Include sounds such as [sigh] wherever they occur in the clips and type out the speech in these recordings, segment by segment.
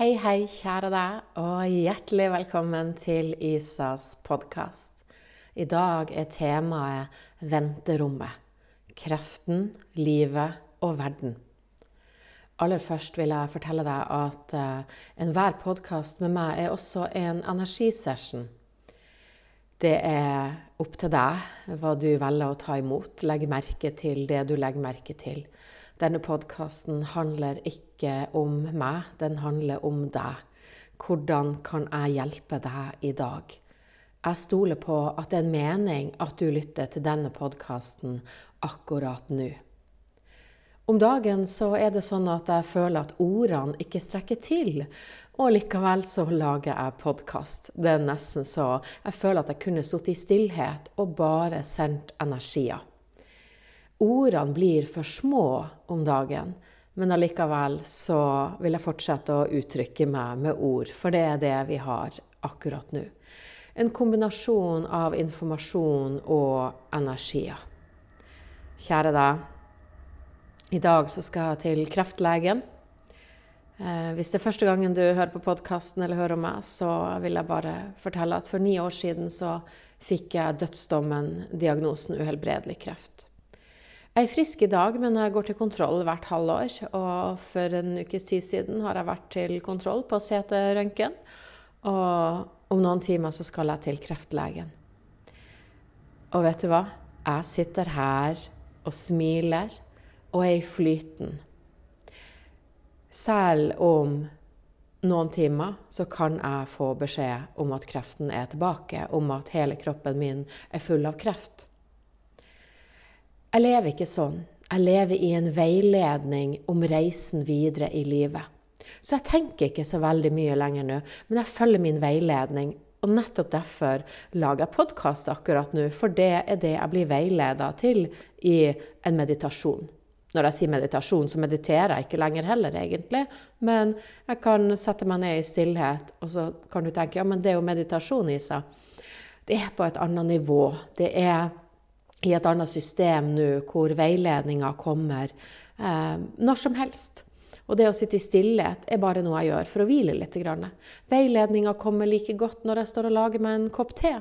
Hei, hei, kjære deg, og hjertelig velkommen til Isas podkast. I dag er temaet venterommet. Kreften, livet og verden. Aller først vil jeg fortelle deg at uh, enhver podkast med meg er også en energisession. Det er opp til deg hva du velger å ta imot. Legg merke til det du legger merke til. Denne podkasten handler ikke om meg, den handler om deg. Hvordan kan jeg hjelpe deg i dag? Jeg stoler på at det er en mening at du lytter til denne podkasten akkurat nå. Om dagen så er det sånn at jeg føler at ordene ikke strekker til, og likevel så lager jeg podkast. Det er nesten så jeg føler at jeg kunne sittet i stillhet og bare sendt energier. Ordene blir for små om dagen, men allikevel så vil jeg fortsette å uttrykke meg med ord, for det er det vi har akkurat nå. En kombinasjon av informasjon og energier. Kjære deg. I dag så skal jeg til kreftlegen. Eh, hvis det er første gangen du hører på podkasten eller hører om meg, så vil jeg bare fortelle at for ni år siden så fikk jeg dødsdommen, diagnosen uhelbredelig kreft. Jeg er frisk i dag, men jeg går til kontroll hvert halvår. Og for en ukes tid siden har jeg vært til kontroll på CT-røntgen. Og om noen timer så skal jeg til kreftlegen. Og vet du hva? Jeg sitter her og smiler og er i flyten. Selv om noen timer så kan jeg få beskjed om at kreften er tilbake, om at hele kroppen min er full av kreft. Jeg lever ikke sånn. Jeg lever i en veiledning om reisen videre i livet. Så jeg tenker ikke så veldig mye lenger nå, men jeg følger min veiledning. Og nettopp derfor lager jeg podkast akkurat nå, for det er det jeg blir veileda til i en meditasjon. Når jeg sier meditasjon, så mediterer jeg ikke lenger heller, egentlig. Men jeg kan sette meg ned i stillhet, og så kan du tenke ja, men det er jo meditasjon, Isa. Det er på et annet nivå. Det er i et annet system nå, hvor veiledninga kommer eh, når som helst. Og det å sitte i stillhet er bare noe jeg gjør for å hvile litt. Veiledninga kommer like godt når jeg står og lager meg en kopp te.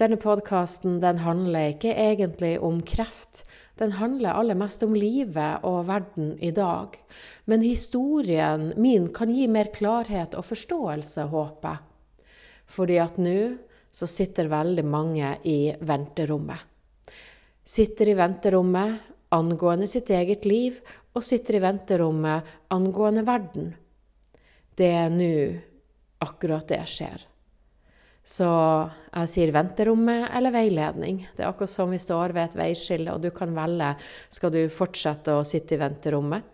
Denne podkasten den handler ikke egentlig om kreft. Den handler aller mest om livet og verden i dag. Men historien min kan gi mer klarhet og forståelse, håper jeg. Fordi at nå så sitter veldig mange i venterommet. Sitter i venterommet angående sitt eget liv, og sitter i venterommet angående verden. Det er nå akkurat det skjer. Så jeg sier venterommet eller veiledning. Det er akkurat som vi står ved et veiskille, og du kan velge skal du fortsette å sitte i venterommet.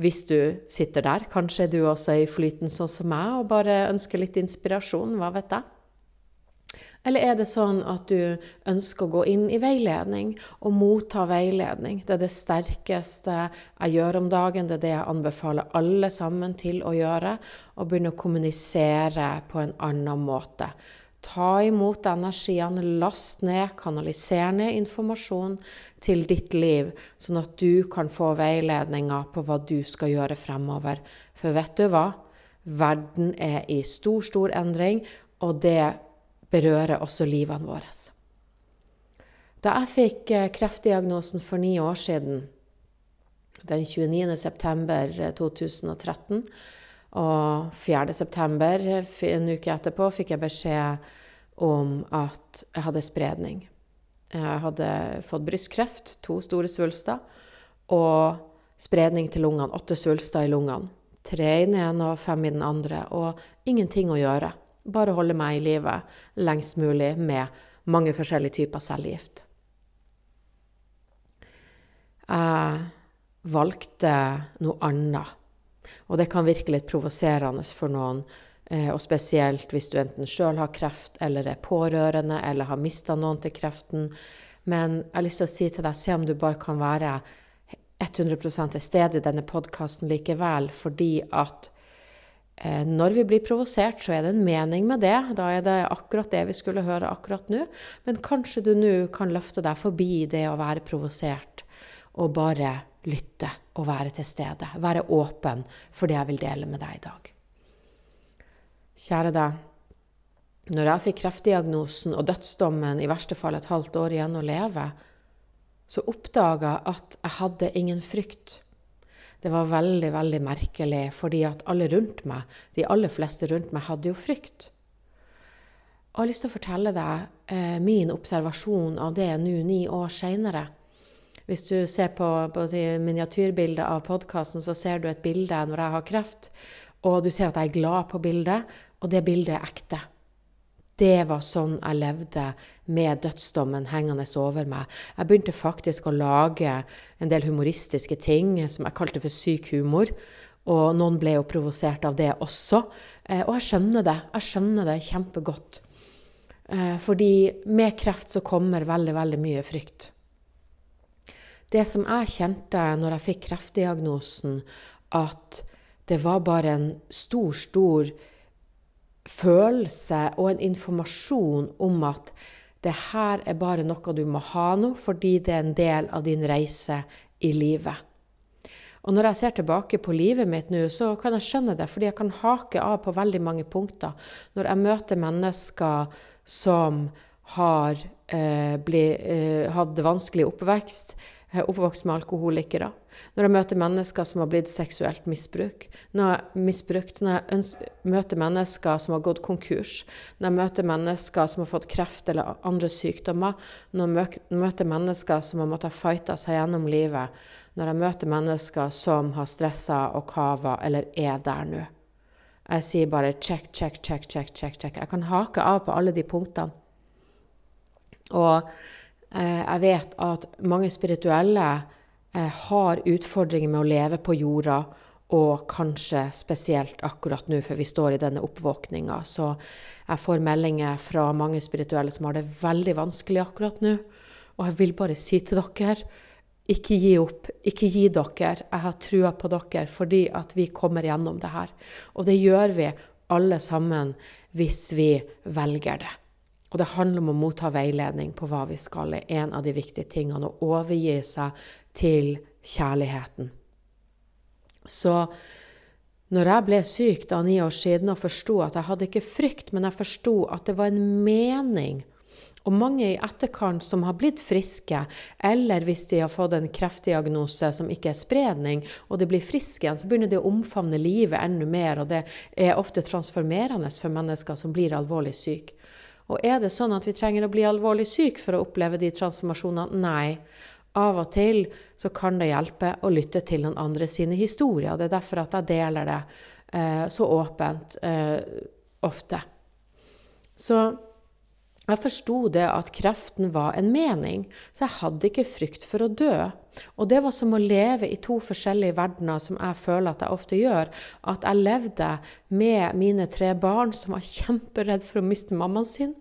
Hvis du sitter der, kanskje er du også i flyten sånn som meg og bare ønsker litt inspirasjon, hva vet jeg. Eller er det sånn at du ønsker å gå inn i veiledning og motta veiledning? Det er det sterkeste jeg gjør om dagen, det er det jeg anbefaler alle sammen til å gjøre. Å begynne å kommunisere på en annen måte. Ta imot energiene, last ned, kanaliser ned informasjon til ditt liv, sånn at du kan få veiledninger på hva du skal gjøre fremover. For vet du hva? Verden er i stor, stor endring, og det berører også livene våre. Da jeg fikk eh, kreftdiagnosen for ni år siden, den 29.9.2013, eh, og 4.9., en uke etterpå, fikk jeg beskjed om at jeg hadde spredning. Jeg hadde fått brystkreft, to store svulster, og spredning til lungene. Åtte svulster i lungene. Tre i den ene og fem i den andre, og ingenting å gjøre. Bare holde meg i live lengst mulig med mange forskjellige typer cellegift. Jeg valgte noe annet. Og det kan virke litt provoserende for noen, eh, og spesielt hvis du enten sjøl har kreft, eller er pårørende, eller har mista noen til kreften. Men jeg har lyst til å si til deg, se om du bare kan være 100 til stede i denne podkasten likevel, fordi at når vi blir provosert, så er det en mening med det. Da er det akkurat det vi skulle høre akkurat nå. Men kanskje du nå kan løfte deg forbi det å være provosert, og bare lytte og være til stede. Være åpen for det jeg vil dele med deg i dag. Kjære deg. Når jeg fikk kreftdiagnosen og dødsdommen, i verste fall et halvt år igjen å leve, så oppdaga jeg at jeg hadde ingen frykt. Det var veldig, veldig merkelig, fordi at alle rundt meg, de aller fleste rundt meg, hadde jo frykt. Og jeg har lyst til å fortelle deg eh, min observasjon av det nå ni år seinere. Hvis du ser på, på miniatyrbildet av podkasten, så ser du et bilde når jeg har kreft, og du ser at jeg er glad på bildet, og det bildet er ekte. Det var sånn jeg levde med dødsdommen hengende over meg. Jeg begynte faktisk å lage en del humoristiske ting som jeg kalte for syk humor. Og noen ble jo provosert av det også. Eh, og jeg skjønner det. Jeg skjønner det kjempegodt. Eh, fordi med kreft så kommer veldig, veldig mye frykt. Det som jeg kjente når jeg fikk kreftdiagnosen, at det var bare en stor, stor følelse og en informasjon om at det her er bare noe du må ha nå, fordi det er en del av din reise i livet. Og når jeg ser tilbake på livet mitt nå, så kan jeg skjønne det, fordi jeg kan hake av på veldig mange punkter. Når jeg møter mennesker som har eh, eh, hatt vanskelig oppvekst, er oppvokst med alkoholikere. Når jeg møter mennesker som har blitt seksuelt misbruk, når jeg, misbrukt, når jeg ønsker, møter mennesker som har gått konkurs, når jeg møter mennesker som har fått kreft eller andre sykdommer, når jeg møter mennesker som har måttet fighte seg gjennom livet, når jeg møter mennesker som har stressa og kava eller er der nå. Jeg sier bare check, check, check, check, check, check. Jeg kan hake av på alle de punktene. Og Eh, jeg vet at mange spirituelle har utfordringer med å leve på jorda, og kanskje spesielt akkurat nå, for vi står i denne oppvåkninga. Så jeg får meldinger fra mange spirituelle som har det veldig vanskelig akkurat nå. Og jeg vil bare si til dere ikke gi opp, ikke gi dere. Jeg har trua på dere fordi at vi kommer gjennom det her. Og det gjør vi alle sammen hvis vi velger det. Og det handler om å motta veiledning på hva vi skal, er en av de viktige tingene. Å overgi seg til kjærligheten. Så når jeg ble syk da ni år siden og forsto at jeg hadde ikke frykt, men jeg forsto at det var en mening og mange i etterkant som har blitt friske, eller hvis de har fått en kreftdiagnose som ikke er spredning, og de blir friske igjen, så begynner de å omfavne livet enda mer, og det er ofte transformerende for mennesker som blir alvorlig syke. Og er det sånn at vi trenger å bli alvorlig syk for å oppleve de transformasjonene? Nei. Av og til så kan det hjelpe å lytte til noen andre sine historier. Det er derfor at jeg deler det eh, så åpent eh, ofte. Så jeg forsto det at kreften var en mening, så jeg hadde ikke frykt for å dø. Og det var som å leve i to forskjellige verdener, som jeg føler at jeg ofte gjør. At jeg levde med mine tre barn som var [laughs] kjemperedd for å miste mammaen sin.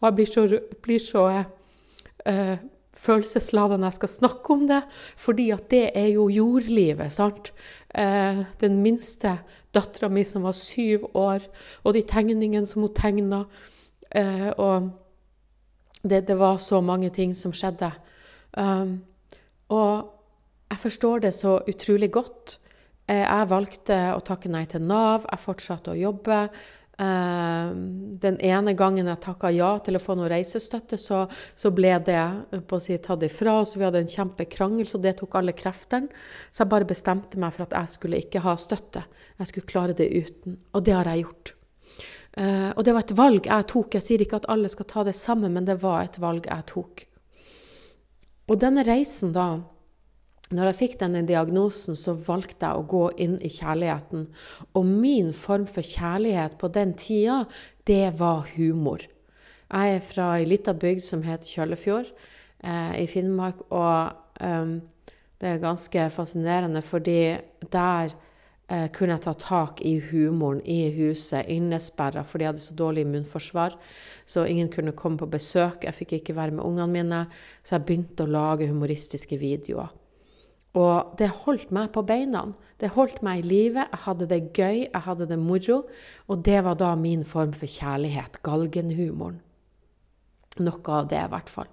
Og jeg blir så, blir så uh, følelsesladet når jeg skal snakke om det, fordi at det er jo jordlivet, sant. Uh, den minste dattera mi som var syv år, og de tegningene som hun tegna. Uh, og det, det, var så mange ting som skjedde. Um, og jeg forstår det så utrolig godt. Jeg valgte å takke nei til Nav, jeg fortsatte å jobbe. Ehm, den ene gangen jeg takka ja til å få noe reisestøtte, så, så ble det på å si, tatt ifra Så Vi hadde en kjempekrangel, så det tok alle kreftene. Så jeg bare bestemte meg for at jeg skulle ikke ha støtte. Jeg skulle klare det uten. Og det har jeg gjort. Uh, og det var et valg jeg tok. Jeg sier ikke at alle skal ta det samme, men det var et valg jeg tok. Og denne reisen, da når jeg fikk denne diagnosen, så valgte jeg å gå inn i kjærligheten. Og min form for kjærlighet på den tida, det var humor. Jeg er fra ei lita bygd som heter Kjøllefjord eh, i Finnmark, og um, det er ganske fascinerende, fordi der eh, kunne jeg ta tak i humoren i huset, innesperra, for de hadde så dårlig immunforsvar. Så ingen kunne komme på besøk. Jeg fikk ikke være med ungene mine, så jeg begynte å lage humoristiske videoer. Og det holdt meg på beina. Det holdt meg i live. Jeg hadde det gøy, jeg hadde det moro. Og det var da min form for kjærlighet. Galgenhumoren. Noe av det, i hvert fall.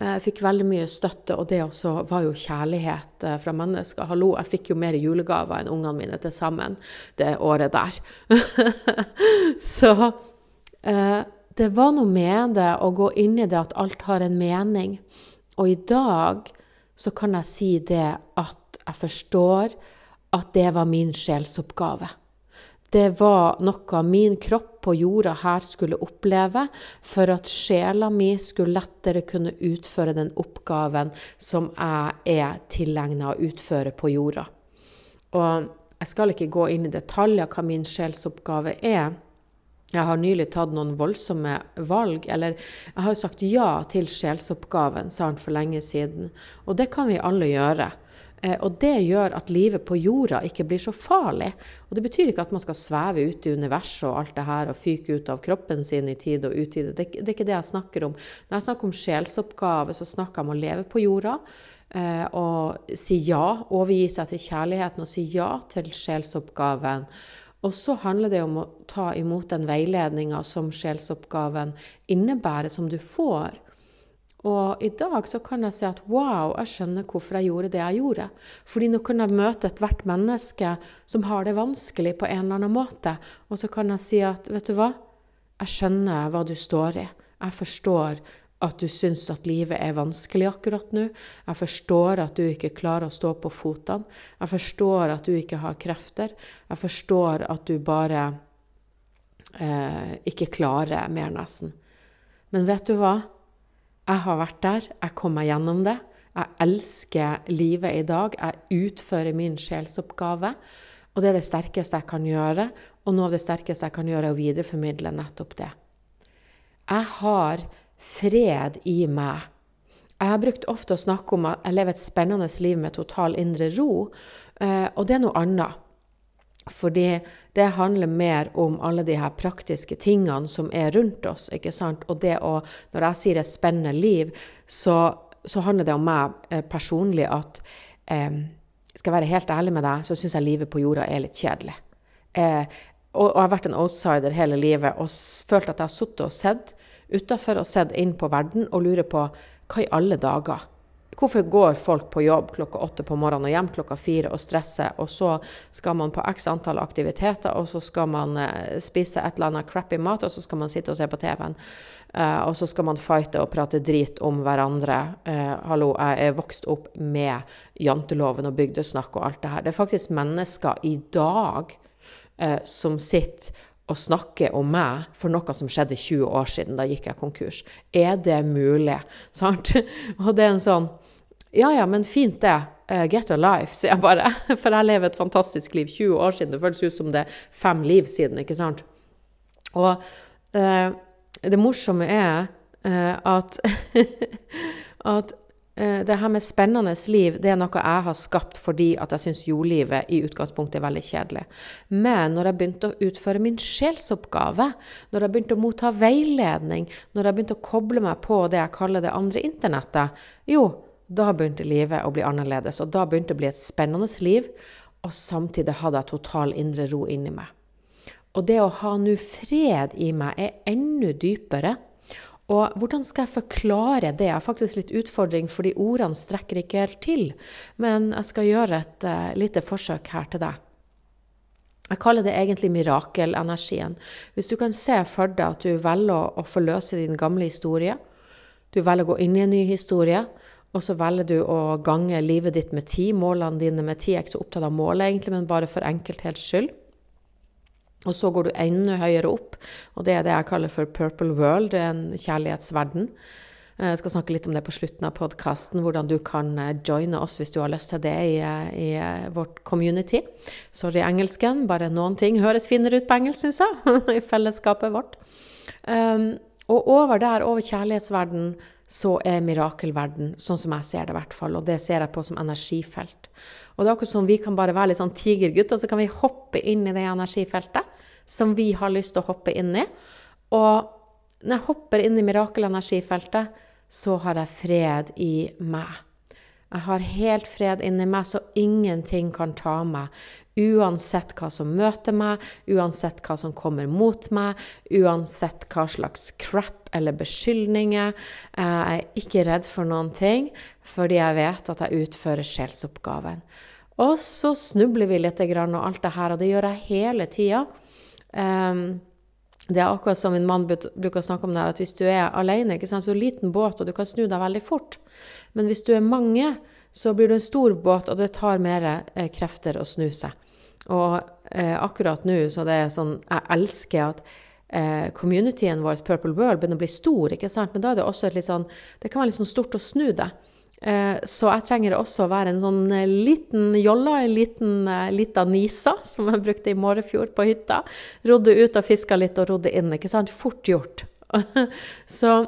Jeg fikk veldig mye støtte, og det også var jo kjærlighet eh, fra mennesker. Hallo, jeg fikk jo mer julegaver enn ungene mine til sammen det året der. [laughs] så eh, det var noe med det å gå inn i det at alt har en mening. Og i dag så kan jeg si det at jeg forstår at det var min sjelsoppgave. Det var noe min kropp på jorda her skulle oppleve, for at sjela mi skulle lettere kunne utføre den oppgaven som jeg er tilegna å utføre på jorda. Og jeg skal ikke gå inn i detaljer hva min sjelsoppgave er. Jeg har nylig tatt noen voldsomme valg, eller jeg har sagt ja til sjelsoppgaven, sa han for lenge siden. Og det kan vi alle gjøre. Eh, og det gjør at livet på jorda ikke blir så farlig. Og det betyr ikke at man skal sveve ut i universet og alt det her og fyke ut av kroppen sin i tid og utide. Det, det er ikke det jeg snakker om. Når jeg snakker om sjelsoppgave, så snakker jeg om å leve på jorda. Eh, og si ja, overgi seg til kjærligheten og si ja til sjelsoppgaven. Og så handler det om å ta imot den veiledninga som sjelsoppgaven innebærer, som du får. Og i dag så kan jeg si at wow, jeg skjønner hvorfor jeg gjorde det jeg gjorde. Fordi nå kan jeg møte ethvert menneske som har det vanskelig på en eller annen måte. Og så kan jeg si at vet du hva, jeg skjønner hva du står i. Jeg forstår at du syns at livet er vanskelig akkurat nå. Jeg forstår at du ikke klarer å stå på føttene. Jeg forstår at du ikke har krefter. Jeg forstår at du bare eh, ikke klarer mer, nesten. Men vet du hva? Jeg har vært der, jeg kom meg gjennom det. Jeg elsker livet i dag. Jeg utfører min sjelsoppgave. Og det er det sterkeste jeg kan gjøre. Og noe av det sterkeste jeg kan gjøre, er å videreformidle nettopp det. Jeg har fred i meg. Jeg har brukt ofte å snakke om at jeg lever et spennende liv med total indre ro, eh, og det er noe annet. Fordi det handler mer om alle de her praktiske tingene som er rundt oss. ikke sant? Og det å Når jeg sier et spennende liv, så, så handler det om meg eh, personlig at eh, Skal jeg være helt ærlig med deg, så syns jeg livet på jorda er litt kjedelig. Eh, og, og, jeg har vært en outsider hele livet og følt at jeg har sittet og sett utafor og sett inn på verden og lurer på hva i alle dager Hvorfor går folk på jobb klokka åtte på morgenen og hjem klokka fire og stresser, og så skal man på x antall aktiviteter, og så skal man uh, spise et eller annet crappy mat, og så skal man sitte og se på TV-en. Uh, eh, og så skal man fighte og prate drit om hverandre. Uh, hallo, jeg er vokst opp med janteloven og bygdesnakk og alt det her. Det er faktisk mennesker i dag som sitter og snakker om meg for noe som skjedde 20 år siden. Da gikk jeg konkurs. Er det mulig? [laughs] Sant? Og det er en sånn Ja ja, men fint det. Uh, get a life, sier jeg bare. [laughs] For jeg lever et fantastisk liv. 20 år siden. Det føles ut som det er fem liv siden, ikke sant? Og uh, det morsomme er uh, at [laughs] at det her med spennende liv det er noe jeg har skapt fordi at jeg syns jordlivet i utgangspunktet er veldig kjedelig. Men når jeg begynte å utføre min sjelsoppgave, når jeg begynte å motta veiledning, når jeg begynte å koble meg på det jeg kaller det andre internettet, jo, da begynte livet å bli annerledes. Og da begynte det å bli et spennende liv, og samtidig hadde jeg total indre ro inni meg. Og det å ha nå fred i meg er enda dypere og hvordan skal jeg forklare det? Jeg har faktisk litt utfordring, fordi ordene strekker ikke helt til. Men jeg skal gjøre et uh, lite forsøk her til deg. Jeg kaller det egentlig mirakelenergien. Hvis du kan se for deg at du velger å, å forløse din gamle historie, du velger å gå inn i en ny historie, og så velger du å gange livet ditt med ti, målene dine med ti. Jeg er ikke så opptatt av målet, egentlig, men bare for enkelthets skyld. Og så går du enda høyere opp, og det er det jeg kaller for purple world, en kjærlighetsverden. Jeg skal snakke litt om det på slutten av podkasten, hvordan du kan eh, joine oss hvis du har lyst til det i, eh, i eh, vårt community. Sorry, engelsken. Bare noen ting høres finere ut på engelsk, syns jeg, [laughs] i fellesskapet vårt. Um, og over der, over kjærlighetsverden, så er mirakelverden, sånn som jeg ser det i hvert fall, og det ser jeg på som energifelt. Og det er akkurat som vi kan bare være litt sånn tigergutt, og så kan vi hoppe inn i det energifeltet som vi har lyst til å hoppe inn i. Og når jeg hopper inn i mirakelenergifeltet, så har jeg fred i meg. Jeg har helt fred inni meg, så ingenting kan ta meg. Uansett hva som møter meg, uansett hva som kommer mot meg, uansett hva slags crap eller beskyldninger. Jeg er ikke redd for noen ting, fordi jeg vet at jeg utfører sjelsoppgaven. Og så snubler vi litt og alt det her, og det gjør jeg hele tida. Um, det er akkurat som min mann bruker å snakke om det her, at hvis du er alene, ikke sant, så er det en liten båt, og du kan snu deg veldig fort. Men hvis du er mange, så blir du en stor båt, og det tar mer eh, krefter å snu seg. Og eh, akkurat nå så det er sånn Jeg elsker at eh, communityen vår, Purple World, begynner å bli stor, ikke sant? men da er det også et litt sånn Det kan være litt sånn stort å snu det. Eh, så jeg trenger også å være en sånn eh, liten jolla, en liten eh, lita nisa, [laughs] som jeg brukte i Mårefjord på hytta. Rodde ut og fiska litt og rodde inn. ikke sant? Fort gjort. [laughs] så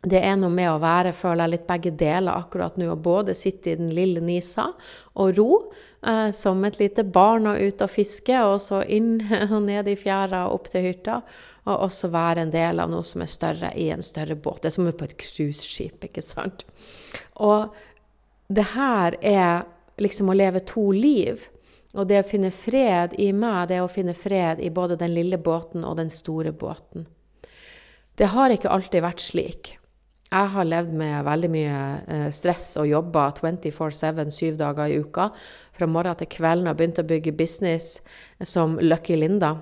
det er noe med å være, føler jeg, litt begge deler akkurat nå. Å både sitte i den lille Nisa og ro eh, som et lite barn og ut og fiske, og så inn [laughs] og ned i fjæra og opp til hytta. Og også være en del av noe som er større i en større båt. Det er som på et cruiseskip, ikke sant. Og det her er liksom å leve to liv. Og det å finne fred i meg, det er å finne fred i både den lille båten og den store båten. Det har ikke alltid vært slik. Jeg har levd med veldig mye eh, stress og jobba 24-7 syv dager i uka. Fra morgen til kvelden og begynt å bygge business som Lucky Linda.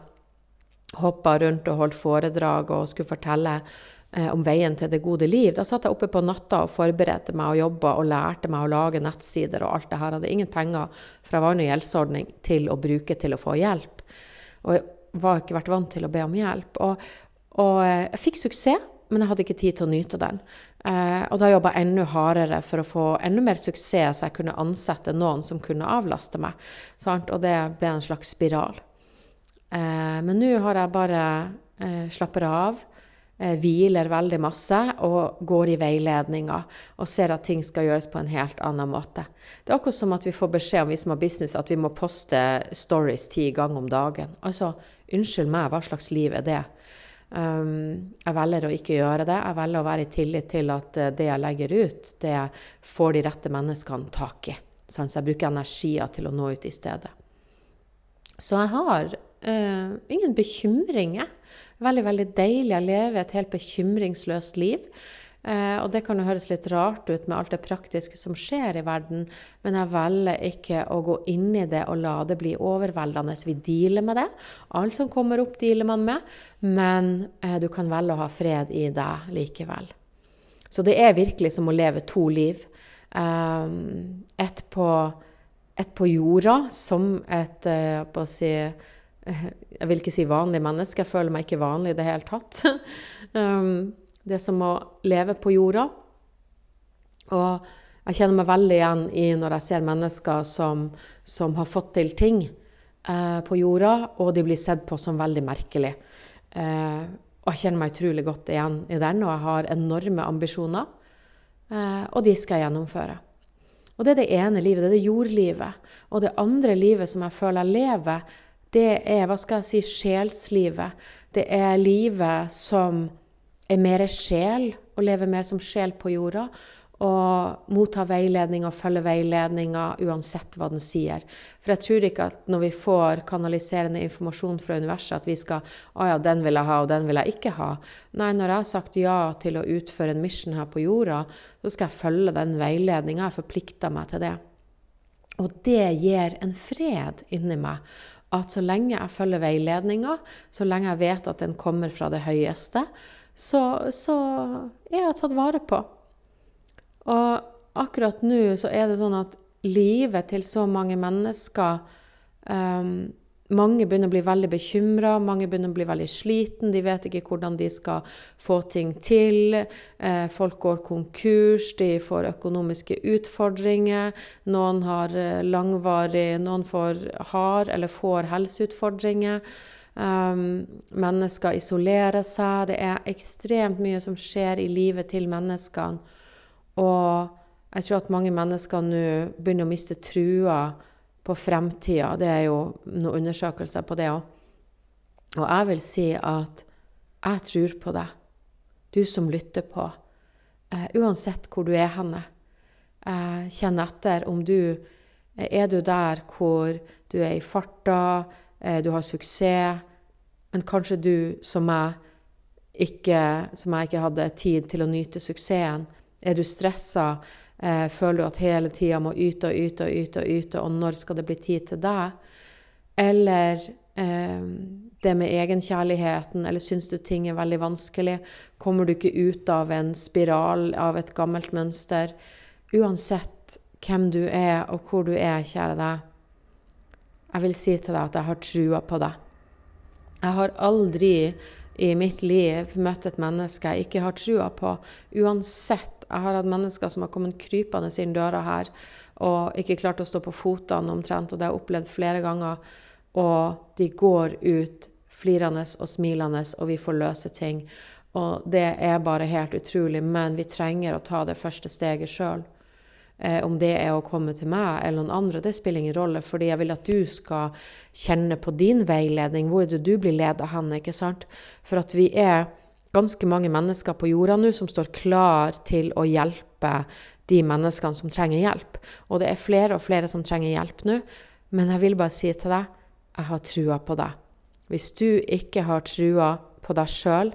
Hoppa rundt og holdt foredrag og skulle fortelle eh, om veien til det gode liv. Da satt jeg oppe på natta og forberedte meg og jobba og lærte meg å lage nettsider og alt det her. Jeg hadde ingen penger fra vann- og gjeldsordning til å bruke til å få hjelp. Og jeg var ikke vært vant til å be om hjelp. Og, og eh, jeg fikk suksess men jeg hadde ikke tid til å nyte den. Eh, og da jobba jeg enda hardere for å få enda mer suksess, så jeg kunne ansette noen som kunne avlaste meg. Sant? Og det ble en slags spiral. Eh, men nå har jeg bare eh, slapper av, eh, hviler veldig masse og går i veiledninga og ser at ting skal gjøres på en helt annen måte. Det er akkurat som at vi får beskjed om vi som har business at vi må poste stories ti ganger om dagen. Altså, unnskyld meg, hva slags liv er det? Um, jeg velger å ikke gjøre det. Jeg velger å være i tillit til at eh, det jeg legger ut, det får de rette menneskene tak i. Så jeg bruker energier til å nå ut i stedet. Så jeg har uh, ingen bekymringer. Veldig, veldig deilig å leve et helt bekymringsløst liv. Eh, og det kan jo høres litt rart ut med alt det praktiske som skjer i verden, men jeg velger ikke å gå inn i det og la det bli overveldende. Vi dealer med det. Alt som kommer opp, dealer man med. Men eh, du kan velge å ha fred i deg likevel. Så det er virkelig som å leve to liv. Eh, ett på, et på jorda, som et eh, på å si [laughs] jeg vil ikke si vanlig menneske, jeg føler meg ikke vanlig i det hele tatt. um, [laughs] det som å leve på jorda. Og jeg kjenner meg veldig igjen i når jeg ser mennesker som, som har fått til ting eh, på jorda, og de blir sett på som veldig merkelig. Eh, og jeg kjenner meg utrolig godt igjen i den, og jeg har enorme ambisjoner. Eh, og de skal jeg gjennomføre. Og det er det ene livet, det er det jordlivet. Og det andre livet som jeg føler jeg lever, det er hva skal jeg si, sjelslivet. Det er livet som er mer sjel, og lever mer som sjel på jorda. Og motta veiledning og følge veiledninga uansett hva den sier. For jeg tror ikke at når vi får kanaliserende informasjon fra universet, at vi skal 'Å ja, den vil jeg ha, og den vil jeg ikke ha'. Nei, når jeg har sagt ja til å utføre en mission her på jorda, så skal jeg følge den veiledninga. Jeg forplikter meg til det. Og det gir en fred inni meg. At så lenge jeg følger veiledninga, så lenge jeg vet at den kommer fra det høyeste, så, så jeg tatt vare på. Og akkurat nå så er det sånn at livet til så mange mennesker um, Mange begynner å bli veldig bekymra, mange begynner å bli veldig sliten. De vet ikke hvordan de skal få ting til. Eh, folk går konkurs, de får økonomiske utfordringer. Noen har eh, langvarig Noen får, har eller får helseutfordringer. Um, mennesker isolerer seg. Det er ekstremt mye som skjer i livet til menneskene. Og jeg tror at mange mennesker nå begynner å miste trua på fremtida. Det er jo noen undersøkelser på det òg. Og jeg vil si at jeg tror på deg, du som lytter på. Uh, uansett hvor du er henne. Uh, kjenn etter om du Er du der hvor du er i farta, uh, du har suksess, men kanskje du, som jeg ikke, som jeg ikke hadde tid til å nyte suksessen? Er du stressa? Eh, føler du at hele tida må yte og yte og yte, og yte, og når skal det bli tid til deg? Eller eh, det med egenkjærligheten, eller syns du ting er veldig vanskelig? Kommer du ikke ut av en spiral av et gammelt mønster? Uansett hvem du er og hvor du er, kjære deg, jeg vil si til deg at jeg har trua på deg. Jeg har aldri i mitt liv møtt et menneske jeg ikke har trua på. Uansett. Jeg har hatt mennesker som har kommet krypende inn døra her og ikke klart å stå på føttene omtrent, og det har jeg opplevd flere ganger og de går ut flirende og smilende, og vi får løse ting. Og det er bare helt utrolig, men vi trenger å ta det første steget sjøl. Eh, om det er å komme til meg eller noen andre, det spiller ingen rolle, fordi jeg vil at du skal kjenne på din veiledning, hvor det du blir ledet hen, ikke sant? For at vi er ganske mange mennesker på jorda nå som står klar til å hjelpe de menneskene som trenger hjelp. Og det er flere og flere som trenger hjelp nå, men jeg vil bare si til deg jeg har trua på deg. Hvis du ikke har trua på deg sjøl,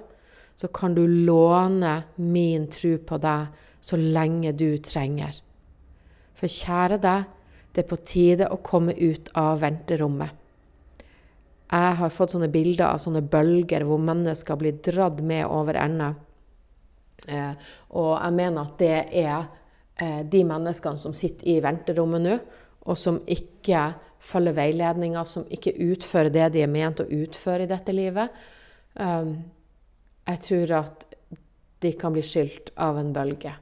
så kan du låne min tru på deg så lenge du trenger. For kjære deg, det er på tide å komme ut av venterommet. Jeg har fått sånne bilder av sånne bølger hvor mennesker blir dratt med over ende. Eh, og jeg mener at det er eh, de menneskene som sitter i venterommet nå, og som ikke følger veiledninga, som ikke utfører det de er ment å utføre i dette livet, Eh, jeg tror at de kan bli skylt av en bølge.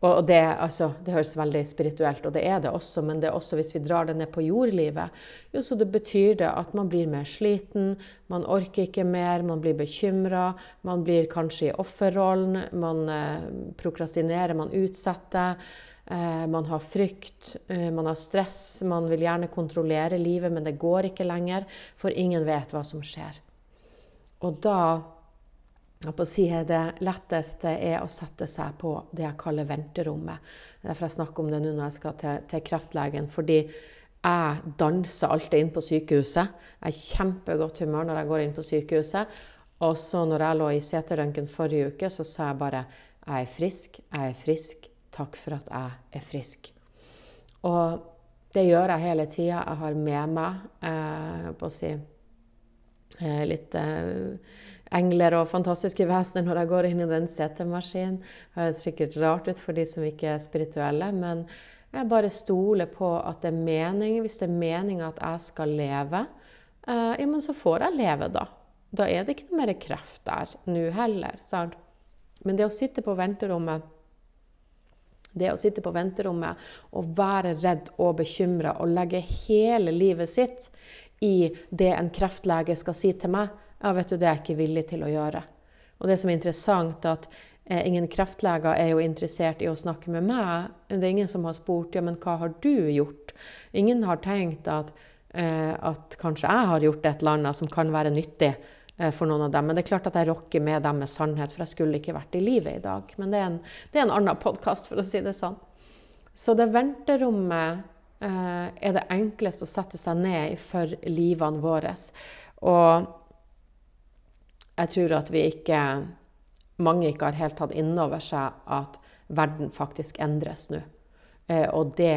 Og det, altså, det, høres veldig spirituelt og det er det også, men det er også hvis vi drar det ned på jordlivet, jo, så det betyr det at man blir mer sliten, man orker ikke mer, man blir bekymra, man blir kanskje i offerrollen, man eh, prokrastinerer, man utsetter. Eh, man har frykt, eh, man har stress, man vil gjerne kontrollere livet, men det går ikke lenger, for ingen vet hva som skjer. Og da si Det letteste er å sette seg på det jeg kaller venterommet. Derfor jeg snakker om det nå når jeg skal til, til kreftlegen. Fordi jeg danser alltid inn på sykehuset. Jeg er i kjempegodt humør når jeg går inn på sykehuset. Og så når jeg lå i CT-røntgen forrige uke, så sa jeg bare jeg er frisk, jeg er frisk, Takk for at jeg er frisk. Og det gjør jeg hele tida. Jeg har med meg eh, på å si litt eh, engler og fantastiske vesener når jeg går inn i den CT-maskinen. Det høres sikkert rart ut for de som ikke er spirituelle, men jeg bare stoler på at det er mening. Hvis det er meninga at jeg skal leve, eh, ja, men så får jeg leve, da. Da er det ikke noe mer kreft der nå heller. Sant? Men det å sitte på venterommet det å sitte på venterommet og være redd og bekymra og legge hele livet sitt i det en kreftlege skal si til meg, ja, vet du, det er jeg ikke villig til å gjøre. Og det som er interessant, at eh, ingen kreftleger er jo interessert i å snakke med meg. Det er ingen som har spurt ja, men hva har du gjort? Ingen har tenkt at, eh, at kanskje jeg har gjort et eller annet som kan være nyttig Eh, for noen av dem. Men det er klart at jeg rokker med dem med sannhet, for jeg skulle ikke vært i livet i dag. Men det er en, det er en annen podkast, for å si det sånn. Så det venterommet er det enkleste å sette seg ned for livene våre. Og jeg tror at vi ikke Mange ikke har helt tatt inn over seg at verden faktisk endres nå. Eh, og det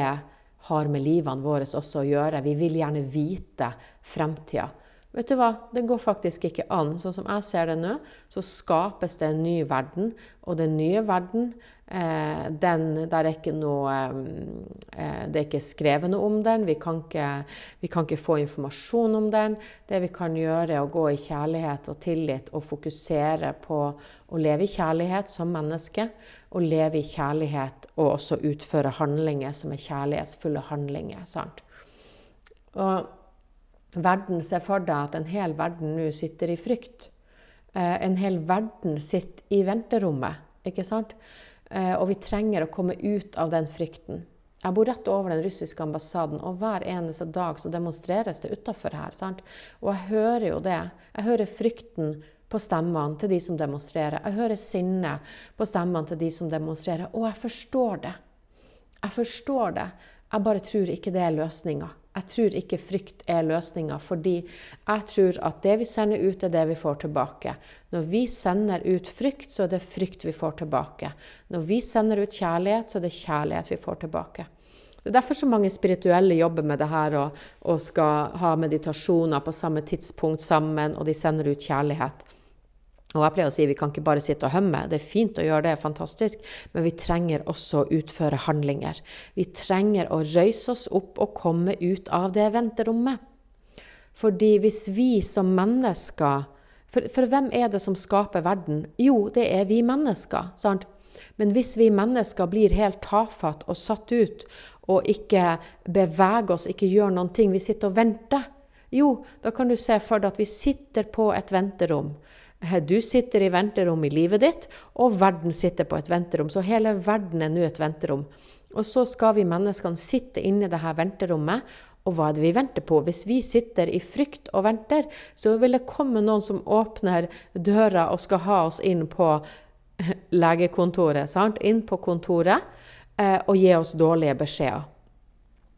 har med livene våre også å gjøre. Vi vil gjerne vite fremtida. Vet du hva, det går faktisk ikke an. Sånn som jeg ser det nå, så skapes det en ny verden. Og den nye verden, eh, den, der er ikke noe eh, Det er ikke skrevet noe om den. Vi kan, ikke, vi kan ikke få informasjon om den. Det vi kan gjøre, er å gå i kjærlighet og tillit og fokusere på å leve i kjærlighet som menneske. Og leve i kjærlighet og også utføre handlinger som er kjærlighetsfulle handlinger. sant? Og verden ser for deg at en hel verden nå sitter i frykt. Eh, en hel verden sitter i venterommet, ikke sant? Eh, og vi trenger å komme ut av den frykten. Jeg bor rett over den russiske ambassaden, og hver eneste dag så demonstreres det utafor her. sant? Og jeg hører jo det. Jeg hører frykten på stemmene til de som demonstrerer. Jeg hører sinnet på stemmene til de som demonstrerer, og jeg forstår det. Jeg forstår det. Jeg bare tror ikke det er løsninga. Jeg tror ikke frykt er løsninga, fordi jeg tror at det vi sender ut, er det vi får tilbake. Når vi sender ut frykt, så er det frykt vi får tilbake. Når vi sender ut kjærlighet, så er det kjærlighet vi får tilbake. Det er derfor så mange spirituelle jobber med det her og, og skal ha meditasjoner på samme tidspunkt sammen, og de sender ut kjærlighet. Og jeg pleier å si vi kan ikke bare sitte og hømme. Det er fint å gjøre det, fantastisk, men vi trenger også å utføre handlinger. Vi trenger å røyse oss opp og komme ut av det venterommet. Fordi hvis vi som mennesker for, for, hvem er det som skaper verden? Jo, det er vi mennesker. sant? Men hvis vi mennesker blir helt tafatt og satt ut, og ikke beveger oss, ikke gjør noen ting, vi sitter og venter, jo, da kan du se for deg at vi sitter på et venterom. Du sitter i venterom i livet ditt, og verden sitter på et venterom. Så hele verden er nå et venterom. Og så skal vi menneskene sitte inne i dette venterommet. Og hva er det vi venter på? Hvis vi sitter i frykt og venter, så vil det komme noen som åpner døra og skal ha oss inn på [laughs] legekontoret. Sant? Inn på kontoret eh, og gi oss dårlige beskjeder.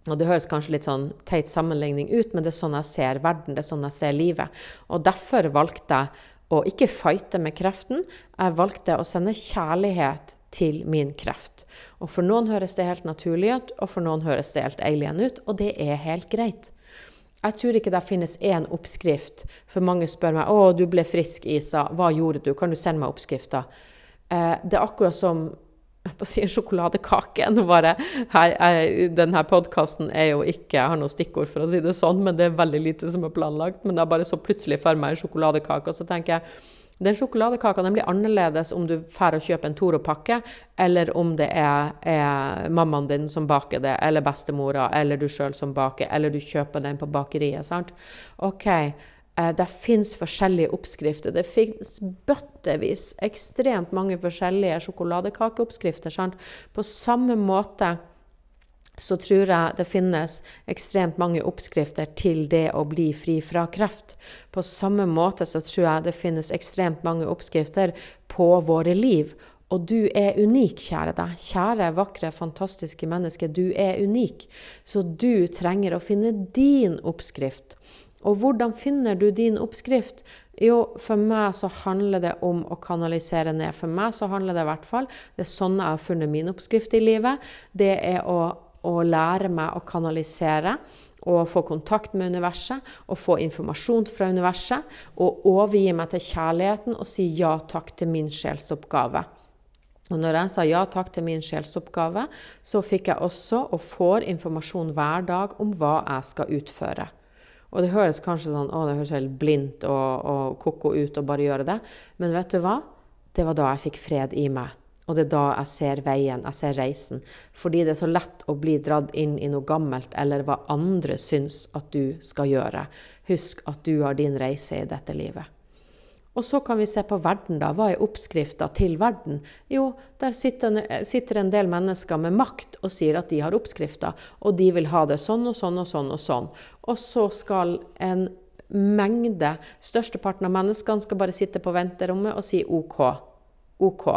Og Det høres kanskje litt sånn teit sammenligning ut, men det er sånn jeg ser verden, det er sånn jeg ser livet. Og derfor valgte jeg å ikke fighte med kreften. Jeg valgte å sende kjærlighet til min kreft. Og For noen høres det helt naturlig ut, og for noen høres det helt alien ut, og det er helt greit. Jeg tror ikke det finnes én oppskrift, for mange spør meg 'Å, du ble frisk, Isa. Hva gjorde du? Kan du sende meg oppskrifta?' Eh, det er akkurat som på si en sjokoladekake. Bare, her, jeg, denne podkasten er jo ikke Jeg har noe stikkord, for å si det sånn, men det er veldig lite som er planlagt. Men er bare så plutselig for meg en sjokoladekake. Og så tenker jeg den sjokoladekaka den blir annerledes om du drar og kjøper en Toro-pakke, eller om det er, er, mammaen din som baker det, eller bestemora, eller du sjøl som baker, eller du kjøper den på bakeriet. sant? Ok, det fins forskjellige oppskrifter. Det fins bøttevis, ekstremt mange forskjellige sjokoladekakeoppskrifter. Sant? På samme måte så tror jeg det finnes ekstremt mange oppskrifter til det å bli fri fra kreft. På samme måte så tror jeg det finnes ekstremt mange oppskrifter på våre liv. Og du er unik, kjære deg. Kjære, vakre, fantastiske menneske. Du er unik. Så du trenger å finne din oppskrift. Og hvordan finner du din oppskrift? Jo, for meg så handler det om å kanalisere ned. For meg så handler det i hvert fall Det er sånn jeg har funnet min oppskrift i livet. Det er å, å lære meg å kanalisere og få kontakt med universet og få informasjon fra universet. Og overgi meg til kjærligheten og si ja takk til min sjelsoppgave. Og når jeg sa ja takk til min sjelsoppgave, så fikk jeg også og får informasjon hver dag om hva jeg skal utføre. Og det høres kanskje sånn å, det høres helt blindt og, og ko-ko ut å bare gjøre det. Men vet du hva? Det var da jeg fikk fred i meg. Og det er da jeg ser veien, jeg ser reisen. Fordi det er så lett å bli dratt inn i noe gammelt, eller hva andre syns at du skal gjøre. Husk at du har din reise i dette livet. Og så kan vi se på verden, da. Hva er oppskrifta til verden? Jo, der sitter, sitter, en del mennesker med makt og sier at de har oppskrifta, og de vil ha det sånn og sånn og sånn og sånn. Og så skal en mengde, størsteparten av menneskene, skal bare sitte på venterommet og si OK. OK.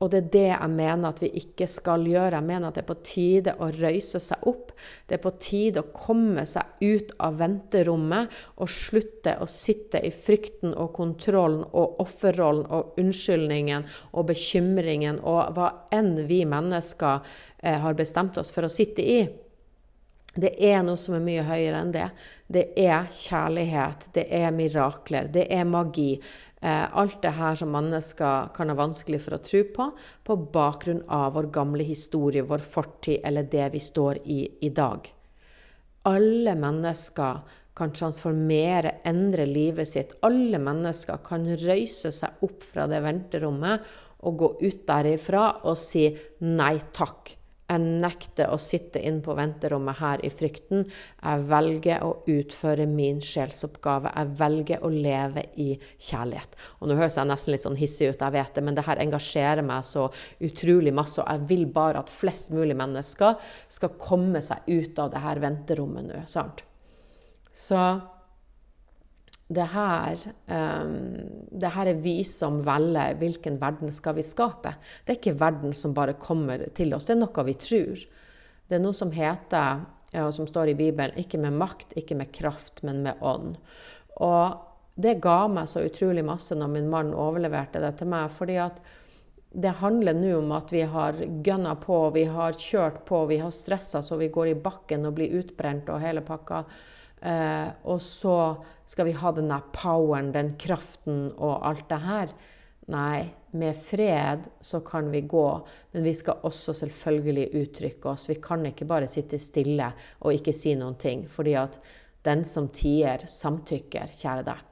Og det er det jeg mener at vi ikke skal gjøre. Jeg mener at det er på tide å røyse seg opp. Det er på tide å komme seg ut av venterommet og slutte å sitte i frykten og kontrollen og offerrollen og unnskyldningen og bekymringen og hva enn vi mennesker eh, har bestemt oss for å sitte i. Det er noe som er mye høyere enn det. Det er kjærlighet, det er mirakler, det er magi. Eh, alt det her som mennesker kan ha vanskelig for å tro på, på bakgrunn av vår gamle historie, vår fortid eller det vi står i i dag. Alle mennesker kan transformere, endre livet sitt. Alle mennesker kan røyse seg opp fra det venterommet og gå ut derifra og si nei takk. Jeg nekter å sitte inn på venterommet her i frykten. Jeg velger å utføre min sjelsoppgave. Jeg velger å leve i kjærlighet. Og nå høres jeg nesten litt sånn hissig ut, jeg vet det, men det her engasjerer meg så utrolig masse. Og jeg vil bare at flest mulig mennesker skal komme seg ut av det her venterommet nå. sant? Så det her, um, det her er vi som velger hvilken verden skal vi skape. Det er ikke verden som bare kommer til oss, det er noe vi tror. Det er noe som heter, og som står i Bibelen, ikke med makt, ikke med kraft, men med ånd. Og det ga meg så utrolig masse når min mann overleverte det til meg. fordi at det handler nå om at vi har gønna på, vi har kjørt på, vi har stressa så vi går i bakken og blir utbrent og hele pakka. Eh, og så skal vi ha den der poweren, den kraften og alt det her. Nei, med fred så kan vi gå, men vi skal også selvfølgelig uttrykke oss. Vi kan ikke bare sitte stille og ikke si noen ting, fordi at den som tier, samtykker, kjære deg.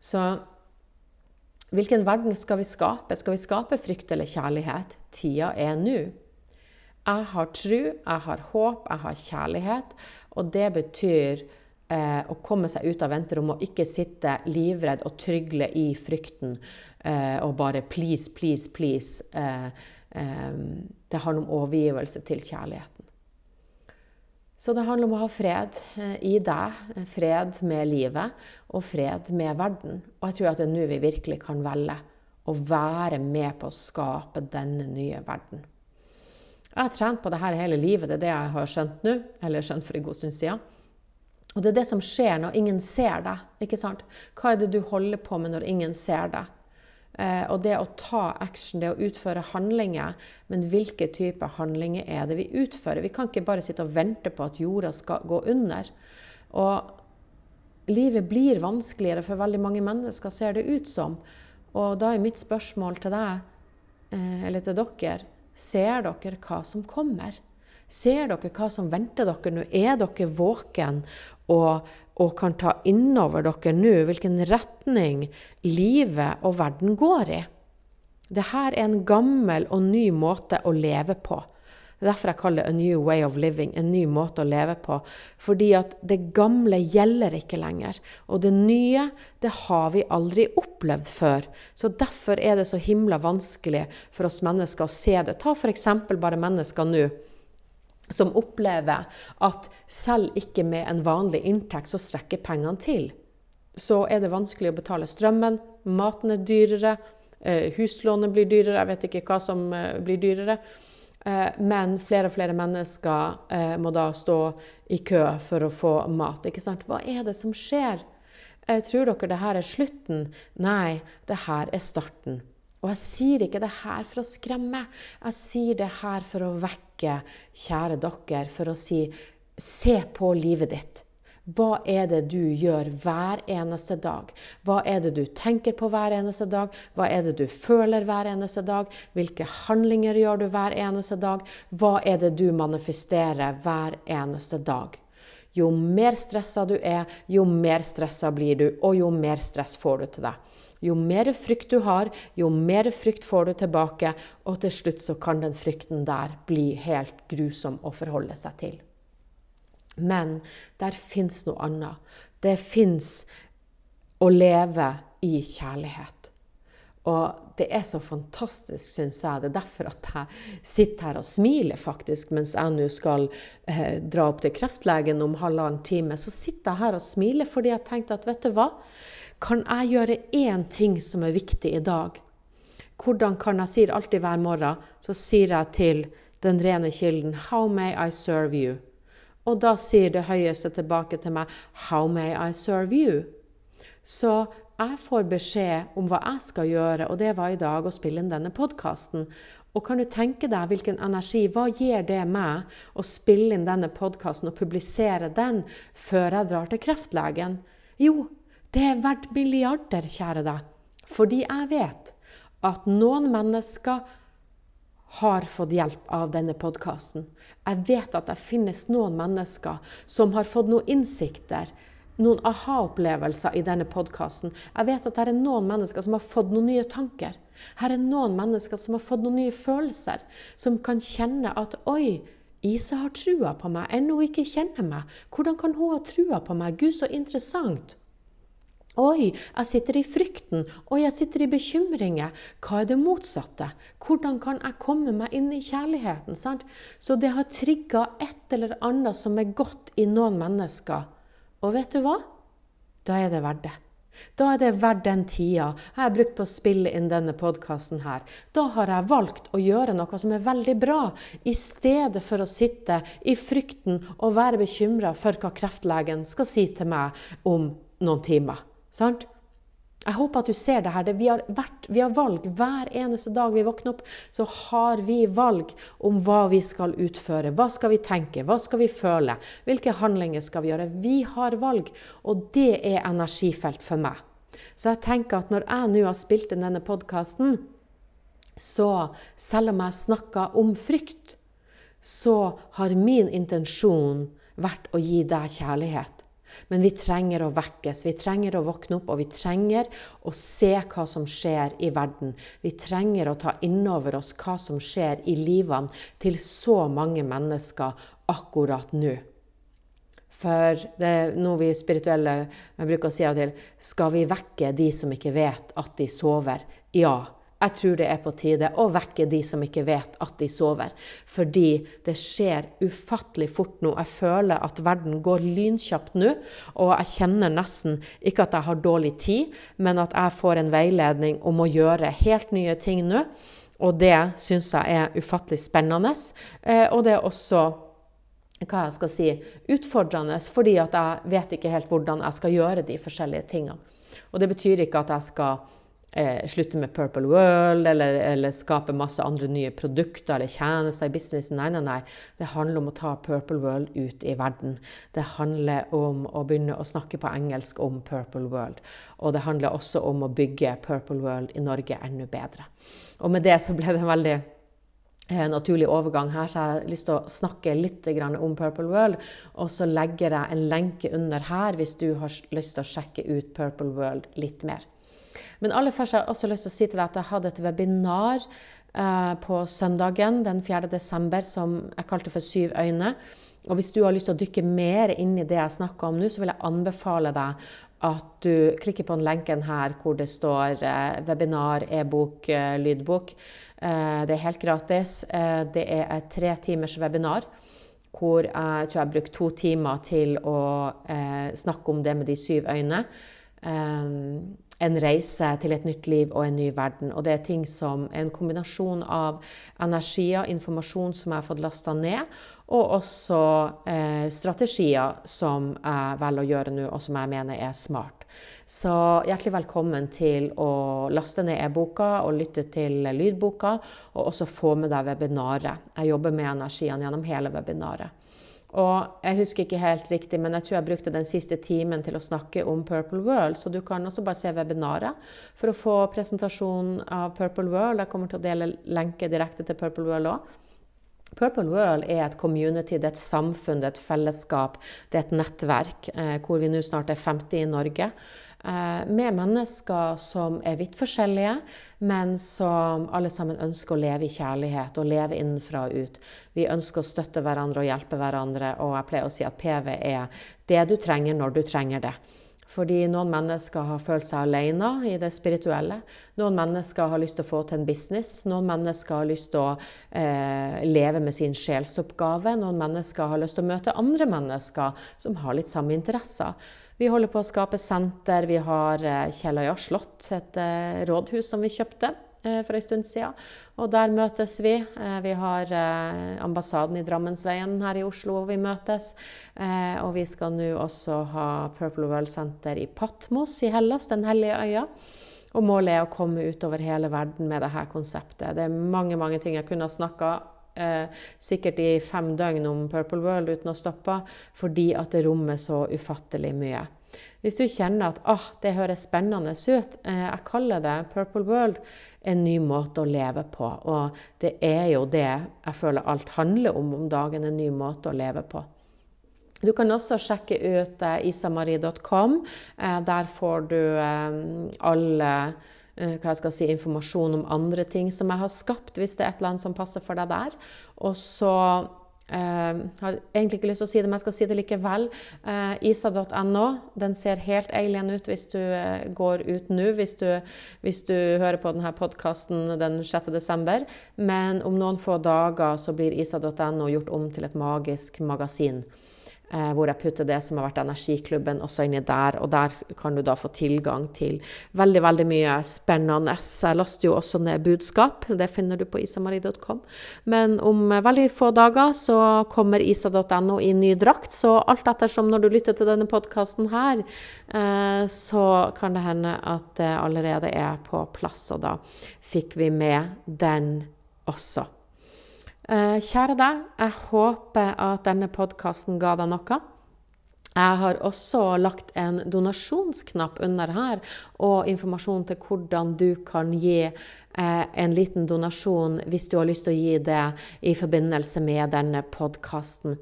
Så hvilken verden skal vi skape? Skal vi skape frykt eller kjærlighet? Tida er nå. Jeg har tro, jeg har håp, jeg har kjærlighet, og det betyr eh, å komme seg ut av venterommet og ikke sitte livredd og trygle i frykten eh, og bare please, please, please. Eh, eh, det handler om overgivelse til kjærligheten. Så det handler om å ha fred eh, i deg, fred med livet og fred med verden. Og jeg tror at det er nå vi virkelig kan velge å være med på å skape denne nye verden. Jeg har trent på det her hele livet, det er det jeg har skjønt nå, eller skjønt for en god stund siden. Og det er det som skjer når ingen ser deg. ikke sant? Hva er det du holder på med når ingen ser deg? Eh, og det å ta action, det å utføre handlinger, men hvilke typer handlinger er det vi utfører? Vi kan ikke bare sitte og vente på at jorda skal gå under. Og livet blir vanskeligere for veldig mange mennesker, ser det ut som. Og da er mitt spørsmål til deg, eh, eller til dere, ser dere hva som kommer? Ser dere hva som venter dere nå? Er dere våken og, og kan ta innover dere nå hvilken retning livet og verden går i? Dette er en gammel og ny måte å leve på. Det er derfor jeg kaller det a new way of living, en ny måte å leve på. Fordi at det gamle gjelder ikke lenger. Og det nye, det har vi aldri opplevd før. Så derfor er det så himla vanskelig for oss mennesker å se det. Ta f.eks. bare mennesker nå som opplever at selv ikke med en vanlig inntekt så strekker pengene til. Så er det vanskelig å betale strømmen, maten er dyrere, eh, huslånet blir dyrere, jeg vet ikke hva som eh, blir dyrere. Eh, men flere og flere mennesker må da stå i kø for å få mat. Ikke sant? Hva er det som skjer? Tror dere det her er slutten? Nei, det her er starten. Og jeg sier ikke det her for å skremme, jeg sier det her for å vekke, kjære dere, for å si se på livet ditt. Hva er det du gjør hver eneste dag? Hva er det du tenker på hver eneste dag? Hva er det du føler hver eneste dag? Hvilke handlinger gjør du hver eneste dag? Hva er det du manifesterer hver eneste dag? Jo mer stressa du er, jo mer stressa blir du, og jo mer stress får du til deg. Jo mer frykt du har, jo mer frykt får du tilbake, og til slutt så kan den frykten der bli helt grusom å forholde seg til. Men der fins noe annet. Det fins å leve i kjærlighet. Og det er så fantastisk, syns jeg. Det er derfor at jeg sitter her og smiler, faktisk, mens jeg nå skal eh, dra opp til kreftlegen om halvannen time. Så sitter jeg her og smiler fordi jeg tenkte at vet du hva? Kan jeg gjøre én ting som er viktig i dag? Hvordan kan jeg si det alltid hver morgen? Så sier jeg til den rene kilden How may I serve you? Og da sier det høyeste tilbake til meg How may I serve you? Så jeg får beskjed om hva jeg skal gjøre, og det var i dag å spille inn denne podkasten. Og kan du tenke deg hvilken energi, hva gir det meg å spille inn denne podkasten og publisere den før jeg drar til kreftlegen? Jo, det er verdt milliarder, kjære deg. Fordi jeg vet at noen mennesker har fått hjelp av denne podkasten. Jeg vet at det finnes noen mennesker som har fått noen innsikter, noen aha-opplevelser i denne podkasten. Jeg vet at det er noen mennesker som har fått noen nye tanker. Her er noen mennesker som har fått noen nye følelser, som kan kjenne at oi, Isa har trua på meg, ennå ikke kjenner meg. Hvordan kan hun ha trua på meg? Gud, så interessant. Oi, jeg sitter i frykten. Oi, jeg sitter i bekymringer. Hva er det motsatte? Hvordan kan jeg komme meg inn i kjærligheten? Sant? Så det har trigga et eller annet som er godt i noen mennesker. Og vet du hva? Da er det verdt det. Da er det verdt den tida jeg har brukt på å spille inn denne podkasten her. Da har jeg valgt å gjøre noe som er veldig bra, i stedet for å sitte i frykten og være bekymra for hva kreftlegen skal si til meg om noen timer. Sant? Jeg håper at du ser det her. Vi har, vært, vi har, valg hver eneste dag vi våkner opp. Så har vi valg om hva vi skal utføre. Hva skal vi tenke? Hva skal vi føle? Hvilke handlinger skal vi gjøre? Vi har valg, og det er energifelt for meg. Så jeg tenker at når jeg nå har spilt inn denne podkasten, så selv om jeg snakker om frykt, så har min intensjon vært å gi deg kjærlighet. Men vi trenger å vekkes, vi trenger å våkne opp, og vi trenger å se hva som skjer i verden. Vi trenger å ta innover oss hva som skjer i livene til så mange mennesker akkurat nå. For det er noe vi spirituelle bruker å si av til Skal vi vekke de som ikke vet at de sover? Ja. Jeg tror det er på tide å vekke de som ikke vet at de sover. Fordi det skjer ufattelig fort nå. Jeg føler at verden går lynkjapt nå. Og jeg kjenner nesten ikke at jeg har dårlig tid, men at jeg får en veiledning om å gjøre helt nye ting nå. Og det syns jeg er ufattelig spennende. Eh, og det er også hva jeg skal si, utfordrende, fordi at jeg vet ikke helt hvordan jeg skal gjøre de forskjellige tingene. Og det betyr ikke at jeg skal eh, slutte med Purple World eller, eller, skape masse andre nye produkter eller tjenester i businessen. Nei, nei, nei. Det handler om å ta Purple World ut i verden. Det handler om å begynne å snakke på engelsk om Purple World. Og det handler også om å bygge Purple World i Norge enda bedre. Og med det så ble det en veldig eh, naturlig overgang her, så jeg har lyst til å snakke litt om Purple World. Og så legger jeg en lenke under her hvis du har lyst til å sjekke ut Purple World litt mer. Men aller først har jeg også lyst til å si til deg at jeg hadde et webinar uh, på søndagen den 4. desember som jeg kalte for Syv øyne. Og hvis du har lyst til å dykke mer inn i det jeg snakker om nå, så vil jeg anbefale deg at du klikker på den lenken her hvor det står uh, webinar, e-bok, uh, lydbok. det er helt gratis. det er et tre timers webinar hvor jeg tror jeg brukte to timer til å snakke om det med de syv øyne. Um, en reise til et nytt liv og en ny verden. Og det er ting som en kombinasjon av energier, informasjon som jeg har fått lasta ned, og også eh, strategier som jeg velger å gjøre nå, og som jeg mener er smart. Så hjertelig velkommen til å laste ned e-boka og lytte til lydboka, og også få med deg webinaret. Jeg jobber med energiene gjennom hele webinaret. Og jeg husker ikke helt riktig, men jeg tror jeg brukte den siste timen til å snakke om Purple World, så du kan også bare se webinaret for å få presentasjonen av Purple World. Jeg kommer til å dele lenke direkte til Purple World òg. Purple World er et community, det er et samfunn, det er et fellesskap, det er et nettverk, eh, hvor vi nå snart er 50 i Norge. Eh, med mennesker som er vidt forskjellige, men som alle sammen ønsker å leve i kjærlighet og leve innenfra og ut. Vi ønsker å støtte hverandre og hjelpe hverandre, og jeg pleier å si at PV er det du trenger når du trenger det. Fordi noen mennesker har følt seg alene i det spirituelle. Noen mennesker har lyst til å få til en business. Noen mennesker har lyst til å eh, leve med sin sjelsoppgave. Noen mennesker har lyst til å møte andre mennesker som har litt samme interesser. Vi holder på å skape senter. Vi har eh, Kjelløya slott, et eh, rådhus som vi kjøpte eh, for en stund siden. Og der møtes vi. Vi har ambassaden i Drammensveien her i Oslo hvor vi møtes. Og vi skal nå også ha Purple World Center i Patmos i Hellas, Den hellige øya. Og målet er å komme utover hele verden med dette konseptet. Det er mange mange ting jeg kunne ha snakka eh, sikkert i fem døgn om Purple World uten å stoppe, fordi at det rommer så ufattelig mye. Hvis du kjenner at ah, det høres spennende ut, eh, jeg kaller det Purple World, en ny måte å leve på. Og det er jo det jeg føler alt handler om om dagen, en ny måte å leve på. Du kan også sjekke ut eh, isamarie.com. Eh, der får du eh, alle hva jeg skal si, informasjon om andre ting som jeg har skapt, hvis det er et eller annet som passer for deg der. Og så Uh, har egentlig ikke lyst til å si det, men jeg skal si det likevel. Uh, Isa.no den ser helt alien ut hvis du uh, går ut nå, hvis, hvis, du hører på denne podkasten den 6.12. Men om noen få dager så blir isa.no gjort om til et magisk magasin. Eh, hvor jeg putter det som har vært Energiklubben også inni der. Og der kan du da få tilgang til veldig, veldig mye spennende. Jeg laster jo også ned budskap. Det finner du på isamarie.com. Men om veldig få dager så kommer isa.no i ny drakt. Så alt ettersom når du lytter til denne podkasten her, eh, så kan det hende at det allerede er på plass. Og da fikk vi med den også. Eh, kjære deg, jeg håper at denne podkasten ga deg noe. Jeg har også lagt en donasjonsknapp under her, og informasjon til hvordan du kan gi eh, en liten donasjon hvis du har lyst til å gi det i forbindelse med denne podkasten.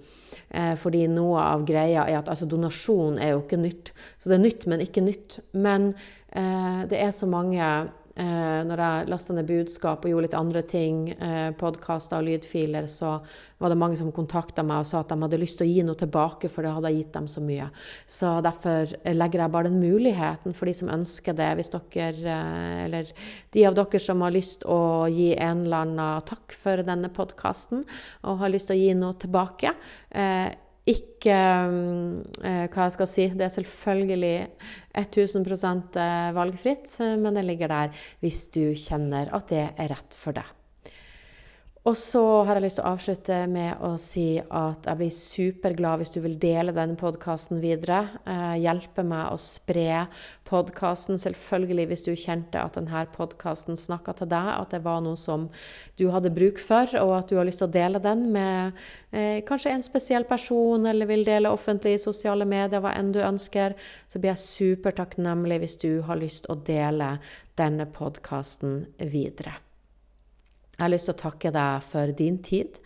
Eh, fordi noe av greia er at altså, donasjon er jo ikke nytt. Så det er nytt, men ikke nytt. Men eh, det er så mange når jeg lasta ned budskap og gjorde litt andre ting, eh, podkaster og lydfiler, så var det mange som kontakta meg og sa at de hadde lyst til å gi noe tilbake, for det hadde jeg gitt dem så mye. Så derfor legger jeg bare den muligheten for de som ønsker det. Hvis dere, eh, eller de av dere som har lyst å gi en eller annen takk for denne podkasten, og har lyst til å gi noe tilbake. Eh, ikke eh, hva jeg skal si. Det er selvfølgelig 1000 eh, valgfritt, eh, men det ligger der hvis du kjenner at det er rett for deg. Og så har jeg lyst til å avslutte med å si at jeg blir superglad hvis du vil dele denne podkasten videre. Eh, hjelpe meg å spre podkasten. Selvfølgelig hvis du kjente at denne podkasten snakka til deg, at det var noe som du hadde bruk for, og at du har lyst til å dele den med eh, kanskje en spesiell person, eller vil dele offentlig i sosiale medier, hva enn du ønsker, så blir jeg supertakknemlig hvis du har lyst til å dele denne podkasten videre. Jeg har lyst til å takke deg for din tid,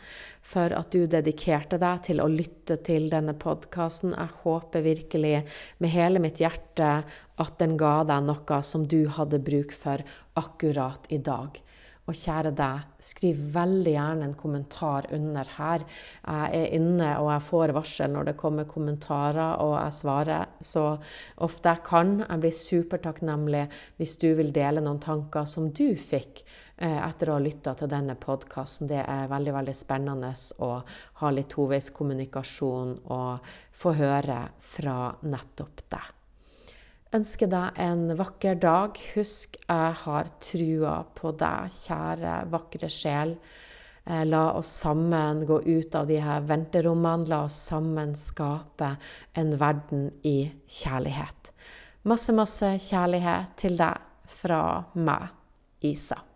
for at du dedikerte deg til å lytte til denne podkasten. Jeg håper virkelig med hele mitt hjerte at den ga deg noe som du hadde bruk for akkurat i dag. Og kjære deg, skriv veldig gjerne en kommentar under her. Jeg er inne og jeg får varsel når det kommer kommentarer, og jeg svarer så ofte jeg kan. Jeg blir supertakknemlig hvis du vil dele noen tanker som du fikk etter å ha lytta til denne podkasten. Det er veldig veldig spennende å ha litt toveiskommunikasjon og få høre fra nettopp deg ønsker deg en vakker dag. Husk, jeg har trua på deg, kjære, vakre sjel. Eh, la oss sammen gå ut av de her venterommene. La oss sammen skape en verden i kjærlighet. Masse, masse kjærlighet til deg fra meg, Isa.